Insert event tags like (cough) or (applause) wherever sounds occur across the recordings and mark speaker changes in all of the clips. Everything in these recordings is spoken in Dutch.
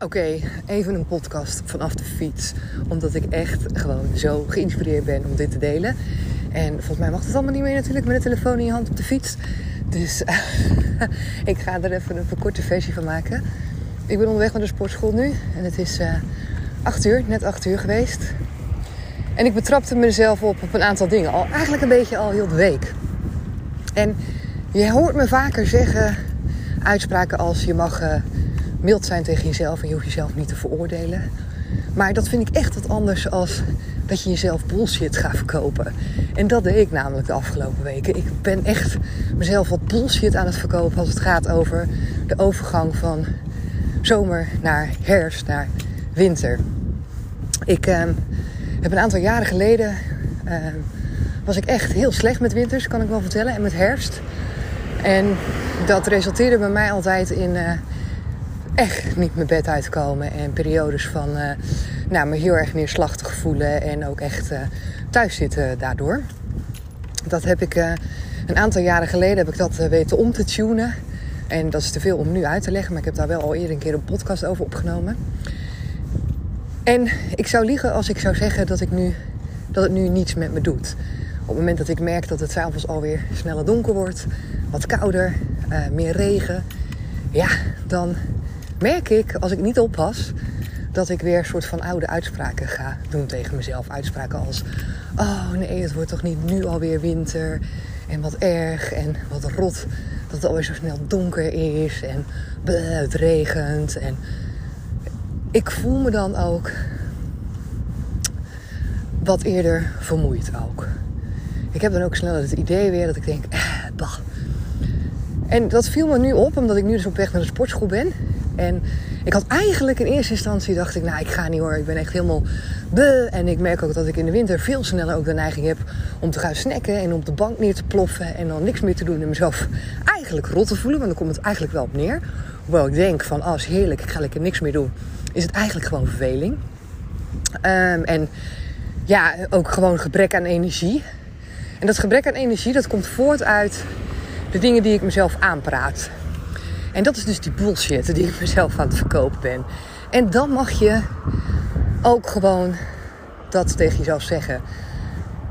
Speaker 1: Oké, even een podcast vanaf de fiets. Omdat ik echt gewoon zo geïnspireerd ben om dit te delen. En volgens mij mag het allemaal niet meer natuurlijk met een telefoon in je hand op de fiets. Dus (laughs) ik ga er even een verkorte versie van maken. Ik ben onderweg naar de sportschool nu. En het is uh, 8 uur, net 8 uur geweest. En ik betrapte mezelf op een aantal dingen. Al eigenlijk een beetje al heel de week. En je hoort me vaker zeggen uitspraken als je mag... Uh, mild zijn tegen jezelf en je hoeft jezelf niet te veroordelen. Maar dat vind ik echt wat anders als dat je jezelf bullshit gaat verkopen. En dat deed ik namelijk de afgelopen weken. Ik ben echt mezelf wat bullshit aan het verkopen als het gaat over de overgang van zomer naar herfst naar winter. Ik uh, heb een aantal jaren geleden uh, was ik echt heel slecht met winters, kan ik wel vertellen, en met herfst. En dat resulteerde bij mij altijd in uh, echt niet mijn bed uitkomen. En periodes van uh, nou, me heel erg neerslachtig voelen. En ook echt uh, thuis zitten daardoor. Dat heb ik uh, een aantal jaren geleden heb ik dat weten om te tunen. En dat is te veel om nu uit te leggen. Maar ik heb daar wel al eerder een keer een podcast over opgenomen. En ik zou liegen als ik zou zeggen dat, ik nu, dat het nu niets met me doet. Op het moment dat ik merk dat het s'avonds alweer sneller donker wordt. Wat kouder, meer regen. Ja, dan merk ik, als ik niet oppas, dat ik weer een soort van oude uitspraken ga doen tegen mezelf. Uitspraken als: Oh nee, het wordt toch niet nu alweer winter? En wat erg en wat rot dat het alweer zo snel donker is en het regent. En ik voel me dan ook wat eerder vermoeid ook. Ik heb dan ook sneller het idee weer dat ik denk: eh, bah. En dat viel me nu op, omdat ik nu dus op weg naar de sportschool ben. En ik had eigenlijk in eerste instantie dacht ik, nou ik ga niet hoor, ik ben echt helemaal be. En ik merk ook dat ik in de winter veel sneller ook de neiging heb om te gaan snacken en op de bank neer te ploffen en dan niks meer te doen en mezelf eigenlijk rot te voelen, want dan komt het eigenlijk wel op neer. Hoewel ik denk van, is heerlijk, ik ga lekker niks meer doen, is het eigenlijk gewoon verveling. Um, en ja, ook gewoon gebrek aan energie. En dat gebrek aan energie, dat komt voort uit de dingen die ik mezelf aanpraat. En dat is dus die bullshit die ik mezelf aan het verkopen ben. En dan mag je ook gewoon dat tegen jezelf zeggen.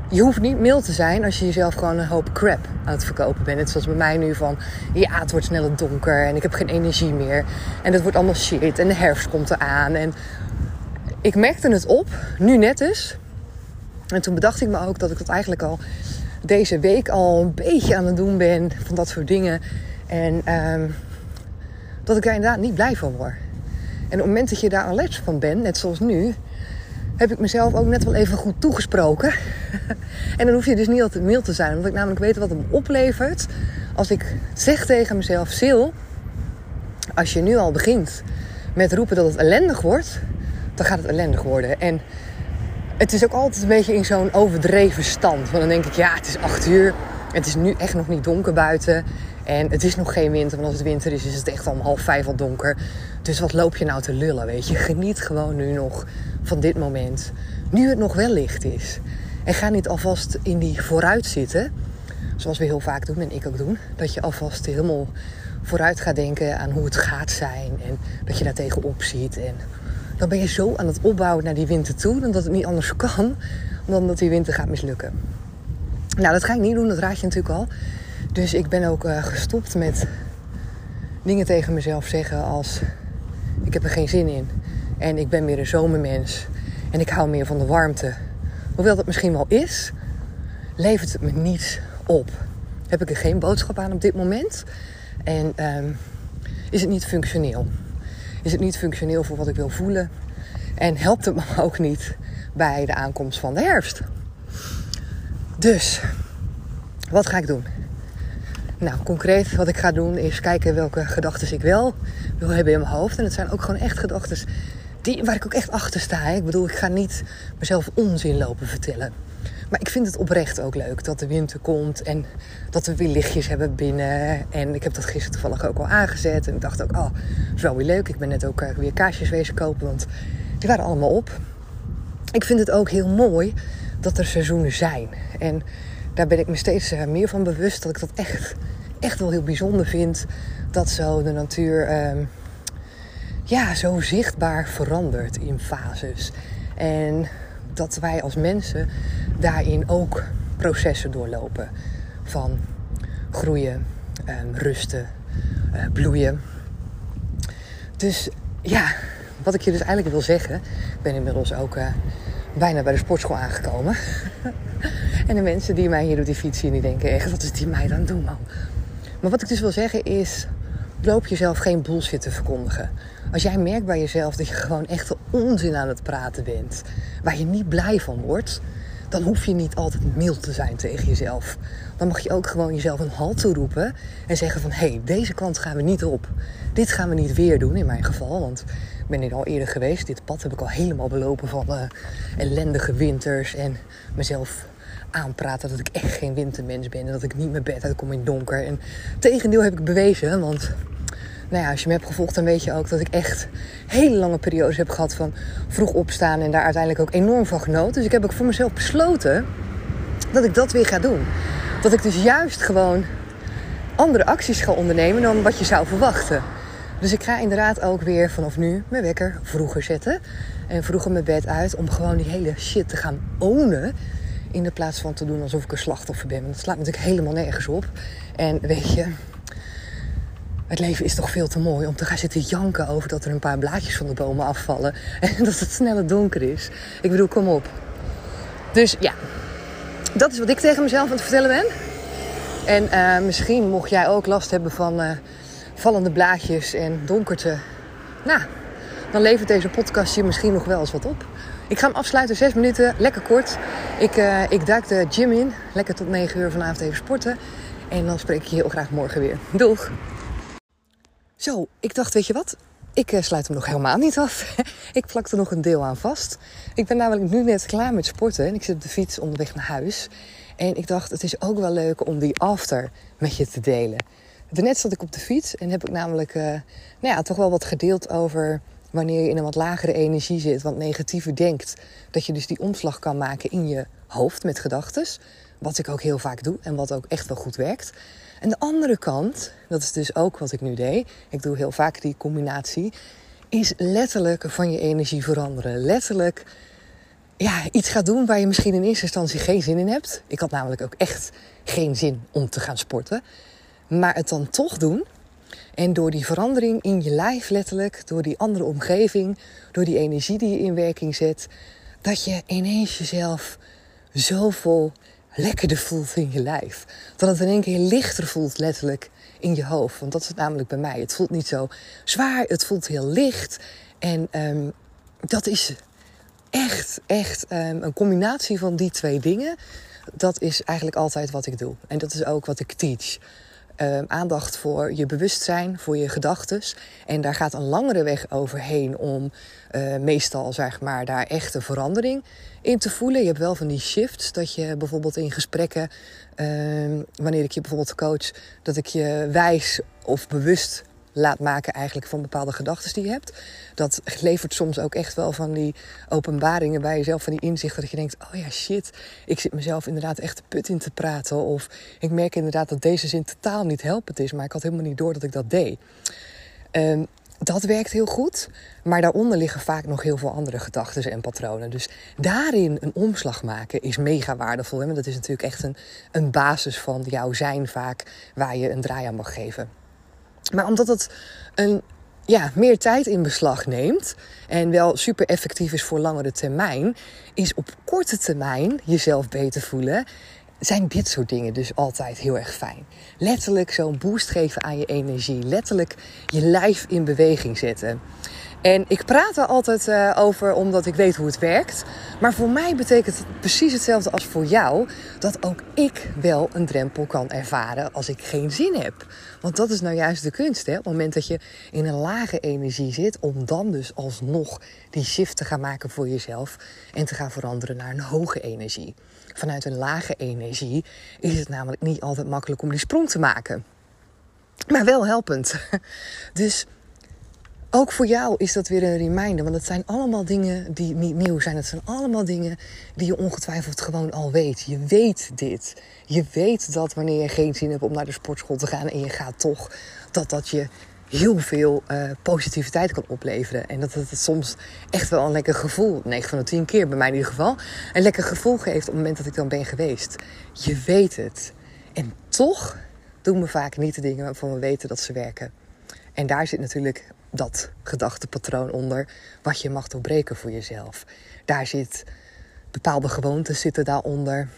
Speaker 1: Je hoeft niet mild te zijn als je jezelf gewoon een hoop crap aan het verkopen bent. Net zoals bij mij nu van, ja, het wordt sneller donker en ik heb geen energie meer. En het wordt allemaal shit en de herfst komt eraan. En ik merkte het op, nu net eens. En toen bedacht ik me ook dat ik dat eigenlijk al deze week al een beetje aan het doen ben van dat soort dingen. En um, dat ik daar inderdaad niet blij van word. En op het moment dat je daar alert van bent, net zoals nu, heb ik mezelf ook net wel even goed toegesproken. (laughs) en dan hoef je dus niet altijd mild te zijn, omdat ik namelijk weet wat het oplevert als ik zeg tegen mezelf: Sil, als je nu al begint met roepen dat het ellendig wordt, dan gaat het ellendig worden. En het is ook altijd een beetje in zo'n overdreven stand. Want dan denk ik, ja, het is acht uur. Het is nu echt nog niet donker buiten. En het is nog geen winter, want als het winter is, is het echt om half vijf al donker. Dus wat loop je nou te lullen, weet je? Geniet gewoon nu nog van dit moment. Nu het nog wel licht is. En ga niet alvast in die vooruit zitten. Zoals we heel vaak doen en ik ook doen. Dat je alvast helemaal vooruit gaat denken aan hoe het gaat zijn. En dat je daar tegenop ziet. En dan ben je zo aan het opbouwen naar die winter toe. Dan dat het niet anders kan. Dan dat die winter gaat mislukken. Nou, dat ga ik niet doen. Dat raad je natuurlijk al. Dus ik ben ook uh, gestopt met dingen tegen mezelf zeggen als ik heb er geen zin in. En ik ben meer een zomermens. En ik hou meer van de warmte. Hoewel dat misschien wel is. levert het me niets op. Heb ik er geen boodschap aan op dit moment? En ehm, is het niet functioneel? Is het niet functioneel voor wat ik wil voelen? En helpt het me (laughs) ook niet bij de aankomst van de herfst? Dus, wat ga ik doen? Nou, concreet wat ik ga doen is kijken welke gedachten ik wel wil hebben in mijn hoofd. En het zijn ook gewoon echt gedachten die, waar ik ook echt achter sta. Ik bedoel, ik ga niet mezelf onzin lopen vertellen. Maar ik vind het oprecht ook leuk dat de winter komt en dat we weer lichtjes hebben binnen. En ik heb dat gisteren toevallig ook al aangezet. En ik dacht ook, oh, dat is wel weer leuk. Ik ben net ook eh, weer kaarsjes wezen kopen, want die waren allemaal op. Ik vind het ook heel mooi dat er seizoenen zijn. En daar ben ik me steeds eh, meer van bewust dat ik dat echt, echt wel heel bijzonder vind. Dat zo de natuur ehm, ja, zo zichtbaar verandert in fases. En dat wij als mensen daarin ook processen doorlopen. Van groeien, um, rusten, uh, bloeien. Dus ja, wat ik je dus eigenlijk wil zeggen. Ik ben inmiddels ook uh, bijna bij de sportschool aangekomen. (laughs) en de mensen die mij hier op die fiets zien, die denken echt, wat is die mij dan doen man? Maar wat ik dus wil zeggen is, loop jezelf geen bullshit te verkondigen. Als jij merkt bij jezelf dat je gewoon echt onzin aan het praten bent, waar je niet blij van wordt, dan hoef je niet altijd mild te zijn tegen jezelf. Dan mag je ook gewoon jezelf een halt toeroepen en zeggen van hé, hey, deze kant gaan we niet op. Dit gaan we niet weer doen in mijn geval, want ik ben hier al eerder geweest. Dit pad heb ik al helemaal belopen van uh, ellendige winters en mezelf aanpraten dat ik echt geen wintermens ben en dat ik niet mijn bed uitkom in donker. En tegendeel heb ik bewezen, want nou ja, als je me hebt gevolgd, dan weet je ook dat ik echt hele lange periodes heb gehad van vroeg opstaan en daar uiteindelijk ook enorm van genoten. Dus ik heb ook voor mezelf besloten dat ik dat weer ga doen. Dat ik dus juist gewoon andere acties ga ondernemen dan wat je zou verwachten. Dus ik ga inderdaad ook weer vanaf nu mijn wekker vroeger zetten. En vroeger mijn bed uit om gewoon die hele shit te gaan ownen. In de plaats van te doen alsof ik een slachtoffer ben. Want dat slaat natuurlijk helemaal nergens op. En weet je, het leven is toch veel te mooi om te gaan zitten janken over dat er een paar blaadjes van de bomen afvallen. (laughs) En dat het sneller donker is. Ik bedoel, kom op. Dus ja, dat is wat ik tegen mezelf aan het vertellen ben. En uh, misschien mocht jij ook last hebben van uh, vallende blaadjes en donkerte. Nou, dan levert deze podcast je misschien nog wel eens wat op. Ik ga hem afsluiten, zes minuten, lekker kort. Ik, uh, ik duik de gym in, lekker tot 9 uur vanavond even sporten. En dan spreek ik je heel graag morgen weer. Doeg! Zo, ik dacht, weet je wat? Ik uh, sluit hem nog helemaal niet af. (laughs) ik plak er nog een deel aan vast. Ik ben namelijk nu net klaar met sporten en ik zit op de fiets onderweg naar huis. En ik dacht, het is ook wel leuk om die after met je te delen. Daarnet zat ik op de fiets en heb ik namelijk uh, nou ja, toch wel wat gedeeld over wanneer je in een wat lagere energie zit, wat negatiever denkt. Dat je dus die omslag kan maken in je hoofd met gedachten. Wat ik ook heel vaak doe en wat ook echt wel goed werkt. En de andere kant, dat is dus ook wat ik nu deed. Ik doe heel vaak die combinatie. Is letterlijk van je energie veranderen. Letterlijk ja, iets gaat doen waar je misschien in eerste instantie geen zin in hebt. Ik had namelijk ook echt geen zin om te gaan sporten. Maar het dan toch doen. En door die verandering in je lijf letterlijk, door die andere omgeving, door die energie die je in werking zet, dat je ineens jezelf zo vol lekkerder voelt in je lijf. Dat het in één keer lichter voelt, letterlijk, in je hoofd. Want dat is het namelijk bij mij. Het voelt niet zo zwaar, het voelt heel licht. En um, dat is echt, echt um, een combinatie van die twee dingen. Dat is eigenlijk altijd wat ik doe. En dat is ook wat ik teach. Um, aandacht voor je bewustzijn, voor je gedachten. En daar gaat een langere weg overheen om uh, meestal zeg maar, daar echte verandering in te voelen. Je hebt wel van die shifts dat je bijvoorbeeld in gesprekken, uh, wanneer ik je bijvoorbeeld coach, dat ik je wijs of bewust laat maken eigenlijk van bepaalde gedachten die je hebt. Dat levert soms ook echt wel van die openbaringen bij jezelf, van die inzichten dat je denkt, oh ja shit, ik zit mezelf inderdaad echt de put in te praten. Of ik merk inderdaad dat deze zin totaal niet helpend is, maar ik had helemaal niet door dat ik dat deed. Um, dat werkt heel goed, maar daaronder liggen vaak nog heel veel andere gedachten en patronen. Dus daarin een omslag maken is mega waardevol. Hè? dat is natuurlijk echt een, een basis van jouw zijn vaak waar je een draai aan mag geven. Maar omdat het een, ja, meer tijd in beslag neemt en wel super effectief is voor langere termijn, is op korte termijn jezelf beter voelen zijn dit soort dingen dus altijd heel erg fijn. Letterlijk zo'n boost geven aan je energie. Letterlijk je lijf in beweging zetten. En ik praat er altijd uh, over omdat ik weet hoe het werkt. Maar voor mij betekent het precies hetzelfde als voor jou. Dat ook ik wel een drempel kan ervaren als ik geen zin heb. Want dat is nou juist de kunst. Hè? Op het moment dat je in een lage energie zit. Om dan dus alsnog die shift te gaan maken voor jezelf. En te gaan veranderen naar een hoge energie. Vanuit een lage energie is het namelijk niet altijd makkelijk om die sprong te maken. Maar wel helpend. (laughs) Dus ook voor jou is dat weer een reminder. Want het zijn allemaal dingen die niet nieuw zijn. Het zijn allemaal dingen die je ongetwijfeld gewoon al weet. Je weet dit. Je weet dat wanneer je geen zin hebt om naar de sportschool te gaan en je gaat toch, dat dat je heel veel uh, positiviteit kan opleveren. En dat het soms echt wel een lekker gevoel, 9 van de 10 keer bij mij in ieder geval, een lekker gevoel geeft op het moment dat ik dan ben geweest. Je weet het. En toch doen we vaak niet de dingen waarvan we weten dat ze werken. En daar zit natuurlijk dat gedachtepatroon onder wat je mag doorbreken voor jezelf. Daar zit bepaalde gewoontes zitten daaronder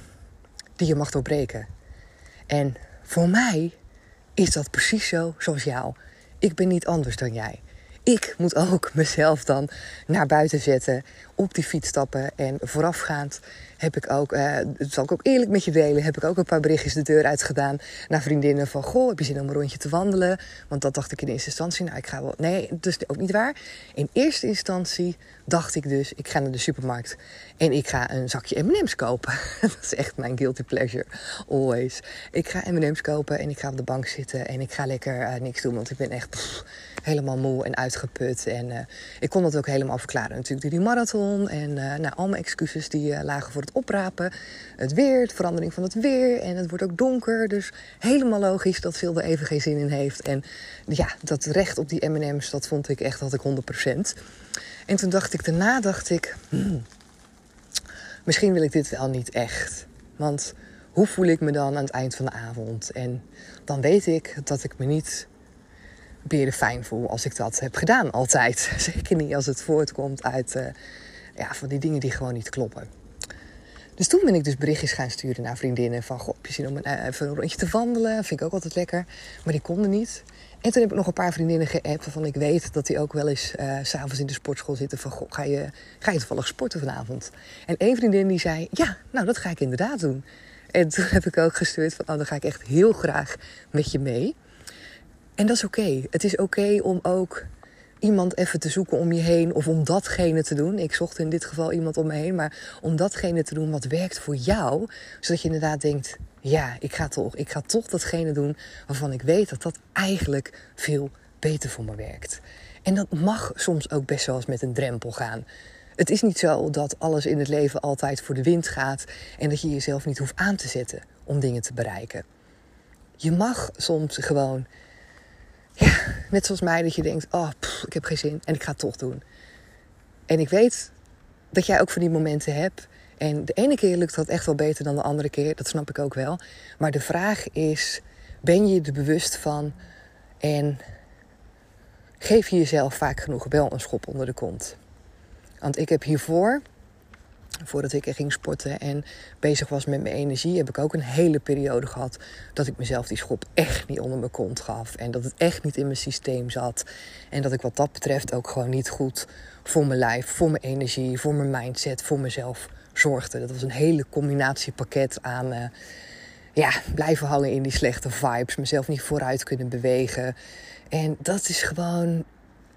Speaker 1: die je mag doorbreken. En voor mij is dat precies zo zoals jou. Ik ben niet anders dan jij. Ik moet ook (laughs) mezelf dan naar buiten zetten, op die fiets stappen en voorafgaand heb ik ook, uh, dat zal ik ook eerlijk met je delen, heb ik ook een paar berichtjes de deur uitgedaan naar vriendinnen van, goh, heb je zin om een rondje te wandelen? Want dat dacht ik in eerste instantie, nou ik ga wel, nee, dat is ook niet waar. In eerste instantie dacht ik dus, ik ga naar de supermarkt en ik ga een zakje M&M's kopen. (laughs) dat is echt mijn guilty pleasure, always. Ik ga M&M's kopen en ik ga op de bank zitten en ik ga lekker uh, niks doen, want ik ben echt helemaal moe en uitgeput. En uh, ik kon dat ook helemaal verklaren natuurlijk door die marathon en nou, al mijn excuses die lagen voor oprapen. Het weer, de verandering van het weer. En het wordt ook donker. Dus helemaal logisch dat Phil er even geen zin in heeft. En ja, dat recht op die MM's, dat vond ik echt, had ik 100%. En toen dacht ik, daarna dacht ik, hmm, misschien wil ik dit wel niet echt. Want hoe voel ik me dan aan het eind van de avond? En dan weet ik dat ik me niet meer fijn voel als ik dat heb gedaan, altijd. (laughs) Zeker niet als het voortkomt uit uh, ja, van die dingen die gewoon niet kloppen. Dus toen ben ik dus berichtjes gaan sturen naar vriendinnen. Van, goh, heb je zin om een, uh, even een rondje te wandelen? Vind ik ook altijd lekker. Maar die konden niet. En toen heb ik nog een paar vriendinnen geappt waarvan ik weet dat die ook wel eens uh, s'avonds in de sportschool zitten. Van, goh, ga je, ga je toevallig sporten vanavond? En één vriendin die zei, ja, nou dat ga ik inderdaad doen. En toen heb ik ook gestuurd van, oh, dan ga ik echt heel graag met je mee. En dat is oké. Het is oké om ook iemand even te zoeken om je heen of om datgene te doen. Ik zocht in dit geval iemand om me heen, maar om datgene te doen wat werkt voor jou, zodat je inderdaad denkt: ja, ik ga toch, ik ga toch datgene doen waarvan ik weet dat dat eigenlijk veel beter voor me werkt. En dat mag soms ook best wel eens met een drempel gaan. Het is niet zo dat alles in het leven altijd voor de wind gaat en dat je jezelf niet hoeft aan te zetten om dingen te bereiken. Je mag soms gewoon net zoals mij, dat je denkt: oh, ik heb geen zin en ik ga het toch doen. En ik weet dat jij ook van die momenten hebt. En de ene keer lukt dat echt wel beter dan de andere keer, dat snap ik ook wel. Maar de vraag is: ben je er bewust van en geef je jezelf vaak genoeg wel een schop onder de kont? Want ik heb hiervoor voordat ik ging sporten en bezig was met mijn energie, heb ik ook een hele periode gehad dat ik mezelf die schop echt niet onder mijn kont gaf. En dat het echt niet in mijn systeem zat. En dat ik wat dat betreft ook gewoon niet goed voor mijn lijf, voor mijn energie, voor mijn mindset, voor mezelf zorgde. Dat was een hele combinatiepakket aan uh, ja, blijven hangen in die slechte vibes, mezelf niet vooruit kunnen bewegen. En dat is gewoon,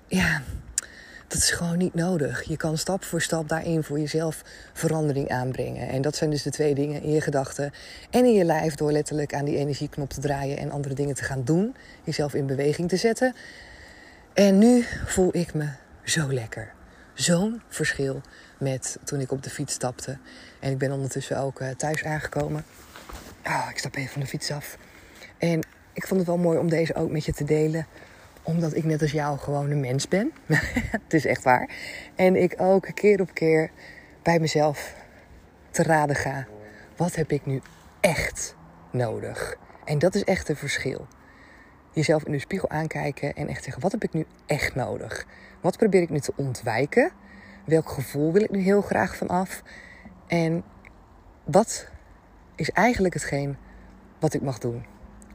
Speaker 1: ja, dat is gewoon niet nodig. Je kan stap voor stap daarin voor jezelf verandering aanbrengen. En dat zijn dus de twee dingen in je gedachten en in je lijf door letterlijk aan die energieknop te draaien en andere dingen te gaan doen. Jezelf in beweging te zetten. En nu voel ik me zo lekker. Zo'n verschil met toen ik op de fiets stapte. En ik ben ondertussen ook uh, thuis aangekomen. Oh, ik stap even van de fiets af. En ik vond het wel mooi om deze ook met je te delen omdat ik net als jou gewoon een mens ben. (laughs) het is echt waar. En ik ook keer op keer bij mezelf te raden ga. Wat heb ik nu echt nodig? En dat is echt een verschil. Jezelf in de spiegel aankijken en echt zeggen: wat heb ik nu echt nodig? Wat probeer ik nu te ontwijken? Welk gevoel wil ik nu heel graag vanaf? En wat is eigenlijk hetgeen wat ik mag doen.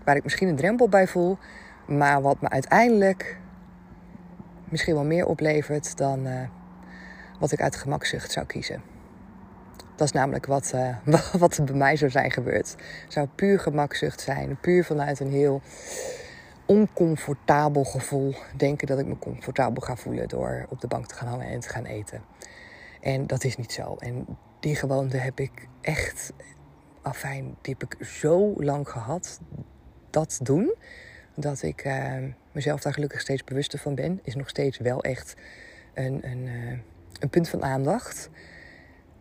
Speaker 1: Waar ik misschien een drempel bij voel, maar wat me uiteindelijk misschien wel meer oplevert dan uh, wat ik uit gemakzucht zou kiezen. Dat is namelijk wat, uh, (laughs) wat bij mij zou zijn gebeurd. Het zou puur gemakzucht zijn, puur vanuit een heel oncomfortabel gevoel denken dat ik me comfortabel ga voelen door op de bank te gaan hangen en te gaan eten. En dat is niet zo. En die gewoonte heb ik echt, afijn, die heb ik zo lang gehad. Dat doen, dat ik uh, mezelf daar gelukkig steeds bewuster van ben, is nog steeds wel echt een, een, uh, een punt van aandacht.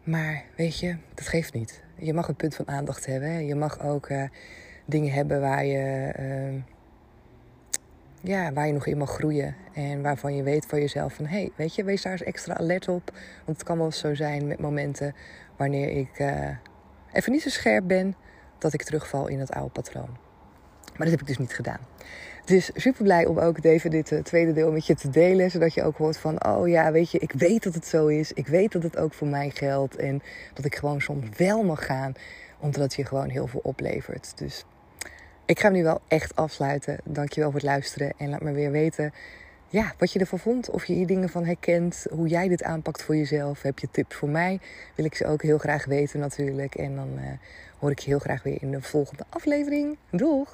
Speaker 1: Maar weet je, dat geeft niet. Je mag een punt van aandacht hebben. Je mag ook uh, dingen hebben waar je ja, waar je nog in mag groeien. En waarvan je weet voor jezelf van... hé, hey, weet je, wees daar eens extra alert op. Want het kan wel zo zijn met momenten wanneer ik even niet zo scherp ben... dat ik terugval in het oude patroon. Maar dat heb ik dus niet gedaan. Dus super blij om ook even dit uh, tweede deel met je te delen. Zodat je ook hoort van, oh ja, weet je, ik weet dat het zo is. Ik weet dat het ook voor mij geldt. En dat ik gewoon soms wel mag gaan. Omdat het je gewoon heel veel oplevert. Dus ik ga hem nu wel echt afsluiten. Dankjewel voor het luisteren. En laat me weer weten ja, wat je ervan vond. Of je hier dingen van herkent. Hoe jij dit aanpakt voor jezelf. Heb je tips voor mij? Wil ik ze ook heel graag weten natuurlijk. En dan uh, hoor ik je heel graag weer in de volgende aflevering. Doeg!